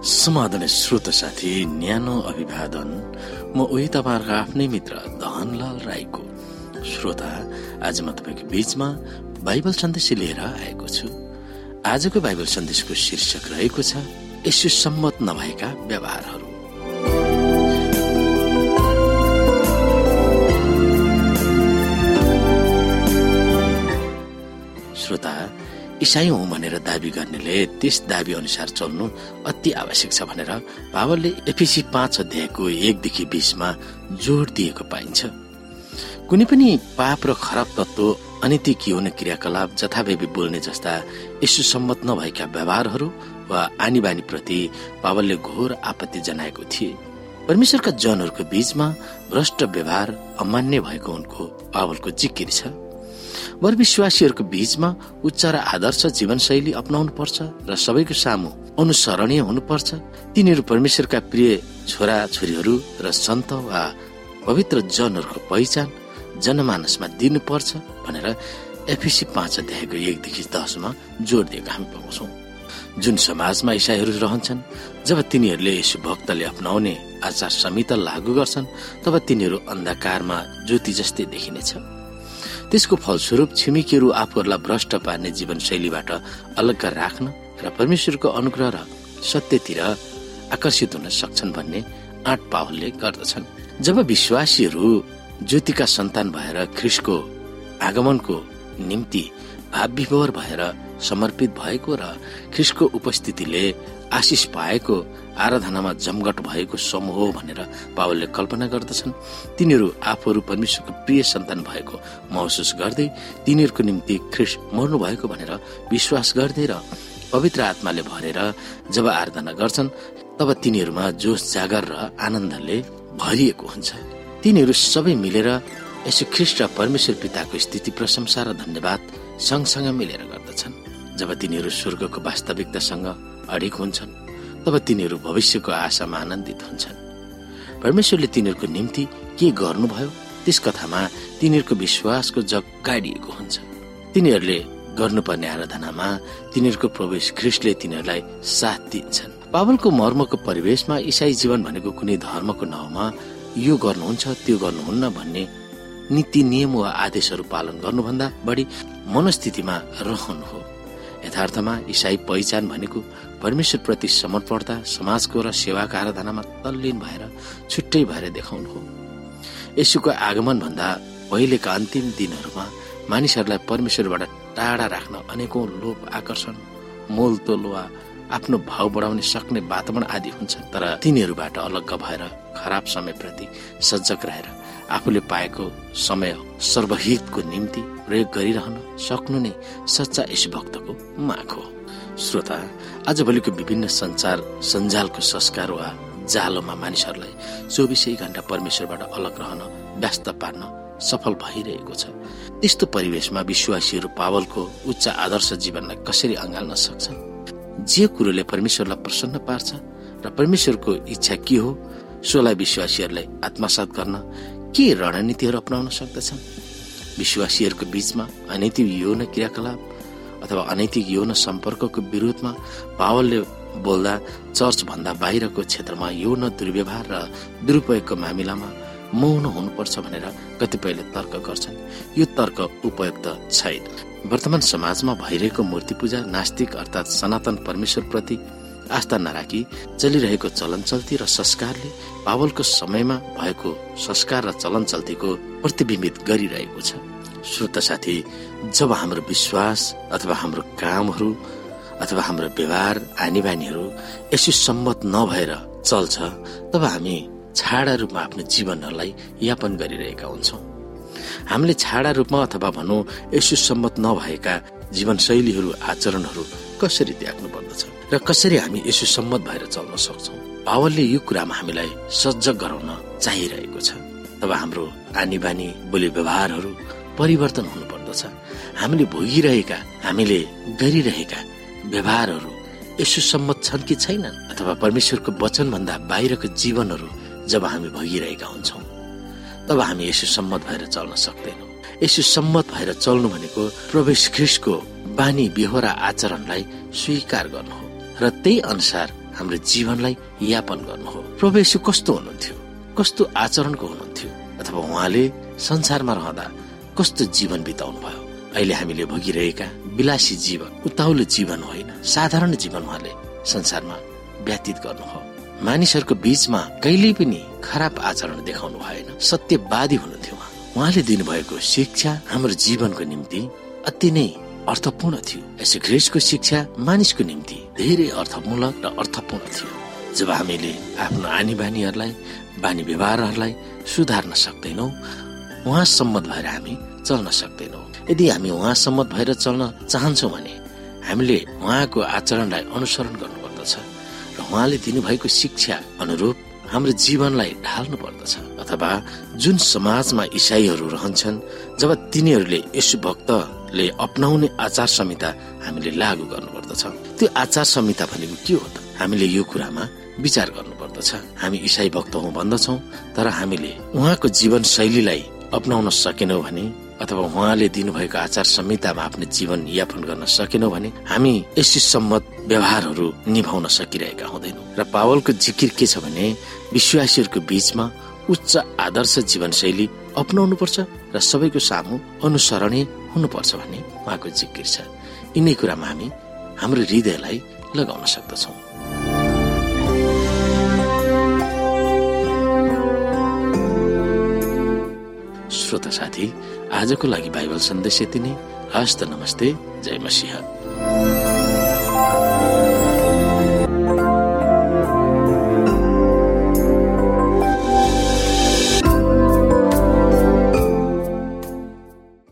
समाधान श्रोत साथी न्यानो अभिवादन। म उही तपाईँहरूको आफ्नै मित्र धनलाल राईको श्रोता। आज म तपाईँको बीचमा बाइबल सन्देश लिएर आएको छु। आजको बाइबल सन्देशको शीर्षक रहेको छ यसो सम्मत नभएका व्यवहारहरू। श्रोता इसाई हुँ भनेर दावी गर्नेले त्यस दावी अनुसार चल्नु अति आवश्यक छ भनेर पावलले एफिसी पाँच अध्यायको एकदेखि बिसमा जोड दिएको पाइन्छ। कुनै पनि पाप र खराब तत्व अनैतिक यौन क्रियाकलाप जथाभावी बोल्ने जस्ता यसो सम्मत नभएका व्यवहारहरू वा आनी बानी प्रति पावलले घोर आपत्ति जनाएको थिए। परमेश्वरका जनहरूको बीचमा भ्रष्ट व्यवहार अमान्य भएको उनको पावलको जिकिर छ। वर विश्वासीहरूको बीचमा उच्च र आदर्श जीवनशैली अपनाउनु पर्छ र सबैको सामु अनुसरणीय हुनुपर्छ। तिनीहरू परमेश्वरका प्रिय छोरा छोरीहरू र सन्त वा पवित्र जनहरूको पहिचान जनमानसमा दिनुपर्छ भनेर एफिसी पाँच अध्यायको एकदेखि दसमा जोड दिएको हामी पाउँछौ। जुन समाजमा इसाईहरू रहन्छन् जब तिनीहरूले यसो भक्तले अपनाउने आचार संहिता लागू गर्छन् तब तिनीहरू अन्धकारमा ज्योति जस्तै देखिनेछ त्यसको फलस्वरूप छिमेकीहरू आफूहरूलाई भ्रष्ट पार्ने जीवनशैलीबाट अलग्ग राख्न र परमेश्वरको अनुग्रह र सत्यतिर आकर्षित हुन सक्छन् भन्ने आँट पावलले गर्दछन्। जब विश्वासीहरू ज्योतिका सन्तान भएर ख्रिसको आगमनको निम्ति भाव विभोर भएर समर्पित भएको र ख्रिसको उपस्थितिले आशिष पाएको आराधनामा जमघट भएको समूह हो भनेर पावलले कल्पना गर्दछन्। तिनीहरू आफूहरू परमेश्वरको प्रिय सन्तान भएको महसुस गर्दै तिनीहरूको निम्ति ख्रिस मर्नु भएको भनेर विश्वास गर्दै र पवित्र आत्माले भरेर जब आराधना गर्छन् तब तिनीहरूमा जोस जागर र आनन्दले भरिएको हुन्छ। तिनीहरू सबै मिलेर यसो ख्रिस्ट र परमेश्वर पिताको स्थिति प्रशंसा र धन्यवाद सँगसँगै मिलेर गर्दछन्। जब तिनीहरू स्वर्गको वास्तविकतासँग अडिक हुन्छन् तब तिनीहरू भविष्यको आशामा आनन्दित हुन्छन्। परमेश्वरले तिनीहरूको निम्ति के गर्नुभयो त्यस कथामा तिनीहरूको विश्वासको जग गाडिएको हुन्छ। तिनीहरूले गर्नुपर्ने आराधनामा तिनीहरूको प्रवेश ख्रिस्टले तिनीहरूलाई साथ दिन्छन्। पावलको मर्मको परिवेशमा इसाई जीवन भनेको कुनै धर्मको नाउँमा यो गर्नुहुन्छ त्यो गर्नुहुन्न भन्ने नीति नियम वा आदेशहरू पालन गर्नुभन्दा बढी मनस्थितिमा रहनु हो। यथार्थमा इसाई पहिचान भनेको परमेश्वर प्रति समर्पणता समाजको र सेवाको आराधनामा तल्लीन भएर छुट्टै भएर देखाउनु हो। यसुको आगमन भन्दा पहिलेका अन्तिम दिनहरूमा मानिसहरूलाई परमेश्वरबाट टाढा राख्न अनेकौं लोभ आकर्षण मोल तोल वा आफ्नो भाव बढाउने सक्ने वातावरण आदि हुन्छ तर तिनीहरूबाट अलग्ग भएर खराब समयप्रति सजग रहेर आफूले पाएको समय सर्वहितको निम्ति प्रयोग गरिरहन सक्नु नै सच्चा भक्तको माग हो। श्रोता आजभोलिको विभिन्न संचार सञ्जालको संस्कार वा जालोमा मानिसहरूलाई चौबिसै घण्टा परमेश्वरबाट अलग रहन व्यस्त पार्न सफल भइरहेको छ। त्यस्तो परिवेशमा विश्वासीहरू पावलको उच्च आदर्श जीवनलाई कसरी अँगाल्न सक्छन्? जे कुरोले परमेश्वरलाई प्रसन्न पार्छ र परमेश्वरको इच्छा के हो सोलाई विश्वासीहरूलाई आत्मसात गर्न के रणनीतिहरू अपनाउन सक्दछन्? विश्वासीहरूको बीचमा अनैतिक यौन क्रियाकलाप अथवा अनैतिक यौन सम्पर्कको विरोधमा पावलले बोल्दा चर्च भन्दा बाहिरको क्षेत्रमा यौन दुर्व्यवहार र दुरुपयोगको मामिलामा मौन हुनुपर्छ भनेर कतिपयले तर्क गर्छन्। यो तर्क उपयुक्त छैन। वर्तमान समाजमा भइरहेको मूर्ति पूजा नास्तिक अर्थात् सनातन परमेश्वर प्रति आस्था नराखी चलिरहेको चलन चल्ती र संस्कारले पावलको समयमा भएको संस्कार र चलन चल्तीको प्रतिबिम्बित गरिरहेको छ। श्रोत साथी जब हाम्रो विश्वास अथवा हाम्रो कामहरू अथवा हाम्रो व्यवहार आनी बानीहरू यसो सम्मत नभएर चल्छ तब हामी छाडा रूपमा आफ्नो जीवनहरूलाई यापन गरिरहेका हुन्छौँ। हामीले छाडा रूपमा अथवा भनौँ यसो सम्मत नभएका जीवनशैलीहरू आचरणहरू कसरी त्याग्नु पर्दछ? र कसरी हामी यसो सम्मत भएर चल्न सक्छौ? पावलले यो कुरामा हामीलाई सज्ज गराउन चाहिरहेको छ। तब हाम्रो आनी बानी बोली व्यवहारहरू परिवर्तन हुनु पर्दछ हामीले भोगिरहेका हामीले गरिरहेका व्यवहारहरू यसो सम्मत छन् कि छैनन्? अथवा परमेश्वरको वचन भन्दा बाहिरको जीवनहरू जब हामी भोगिरहेका हुन्छौँ तब हामी यसो सम्मत भएर चल्न सक्दैनौँ। यसो सम्मत भएर चल्नु भनेको प्रवेश ख्रिस्टको बानी बेहोरा आचरणलाई स्वीकार गर्नु हो र त्यही अनुसार हाम्रो जीवनलाई यापन गर्नु हो। यसो कस्तो हुनुहुन्थ्यो? कस्तो आचरणको हुनुहुन्थ्यो? अथवा उहाँले संसारमा रहँदा कस्तो जीवन बिताउनु भयो अहिले हामीले भोगिरहेका विलासी जीवन उताउलो जीवन होइन साधारण जीवन उहाँले संसारमा व्यतीत गर्नु हो। मानिसहरूको बीचमा कहिल्यै पनि खराब आचरण देखाउनु भएन। सत्यवादी हुनुहुन्थ्यो उहाँ। उहाँले दिनुभएको शिक्षा हाम्रो जीवनको निम्ति अति नै अर्थपूर्ण थियो। यसो ख्रिस्टको शिक्षा मानिसको निम्ति धेरै अर्थमूलक र अर्थपूर्ण थियो। जब हामीले आफ्नो आनी बानीहरूलाई बानी व्यवहारहरूलाई सुधार्न सक्दैनौ उहाँ सम्मत भएर हामी चल्न सक्दैनौ। यदि हामी उहाँ सम्मत भएर चल्न चाहन्छौँ भने हामीले उहाँको आचरणलाई अनुसरण गर्नुपर्दछ र उहाँले दिनुभएको शिक्षा अनुरूप हाम्रो जीवनलाई ढाल्नु पर्दछ अथवा जुन समाजमा इसाईहरू रहन्छन् जब तिनीहरूले यसु भक्तले अप्नाउने आचार संहिता हामीले लागू गर्नुपर्दछ। त्यो आचार संहिता भनेको के हो त? हामीले यो कुरामा विचार गर्नुपर्दछ। हामी इसाई भक्त हौ भन्दछौ तर हामीले उहाँको जीवन शैलीलाई अप्नाउन सकेनौँ भने अथवा उहाँले दिनुभएको आचार संहितामा आफ्नो जीवन यापन गर्न सकेनौँ भने हामी यस सम्मत व्यवहारहरू निभाउन सकिरहेका हुँदैनौँ। र पावलको जिकिर के छ भने विश्वासीहरूको बीचमा उच्च आदर्श जीवनशैली अप्नाउनु पर्छ र सबैको सामु अनुसरणीय हुनुपर्छ भन्ने उहाँको जिकिर छ। यिनै कुरामा हामी हाम्रो हृदयलाई लगाउन सक्दछौँ। श्रोता साथी आजको लागि बाइबल सन्देश यति नै। हस्त नमस्ते। जय मसिंह।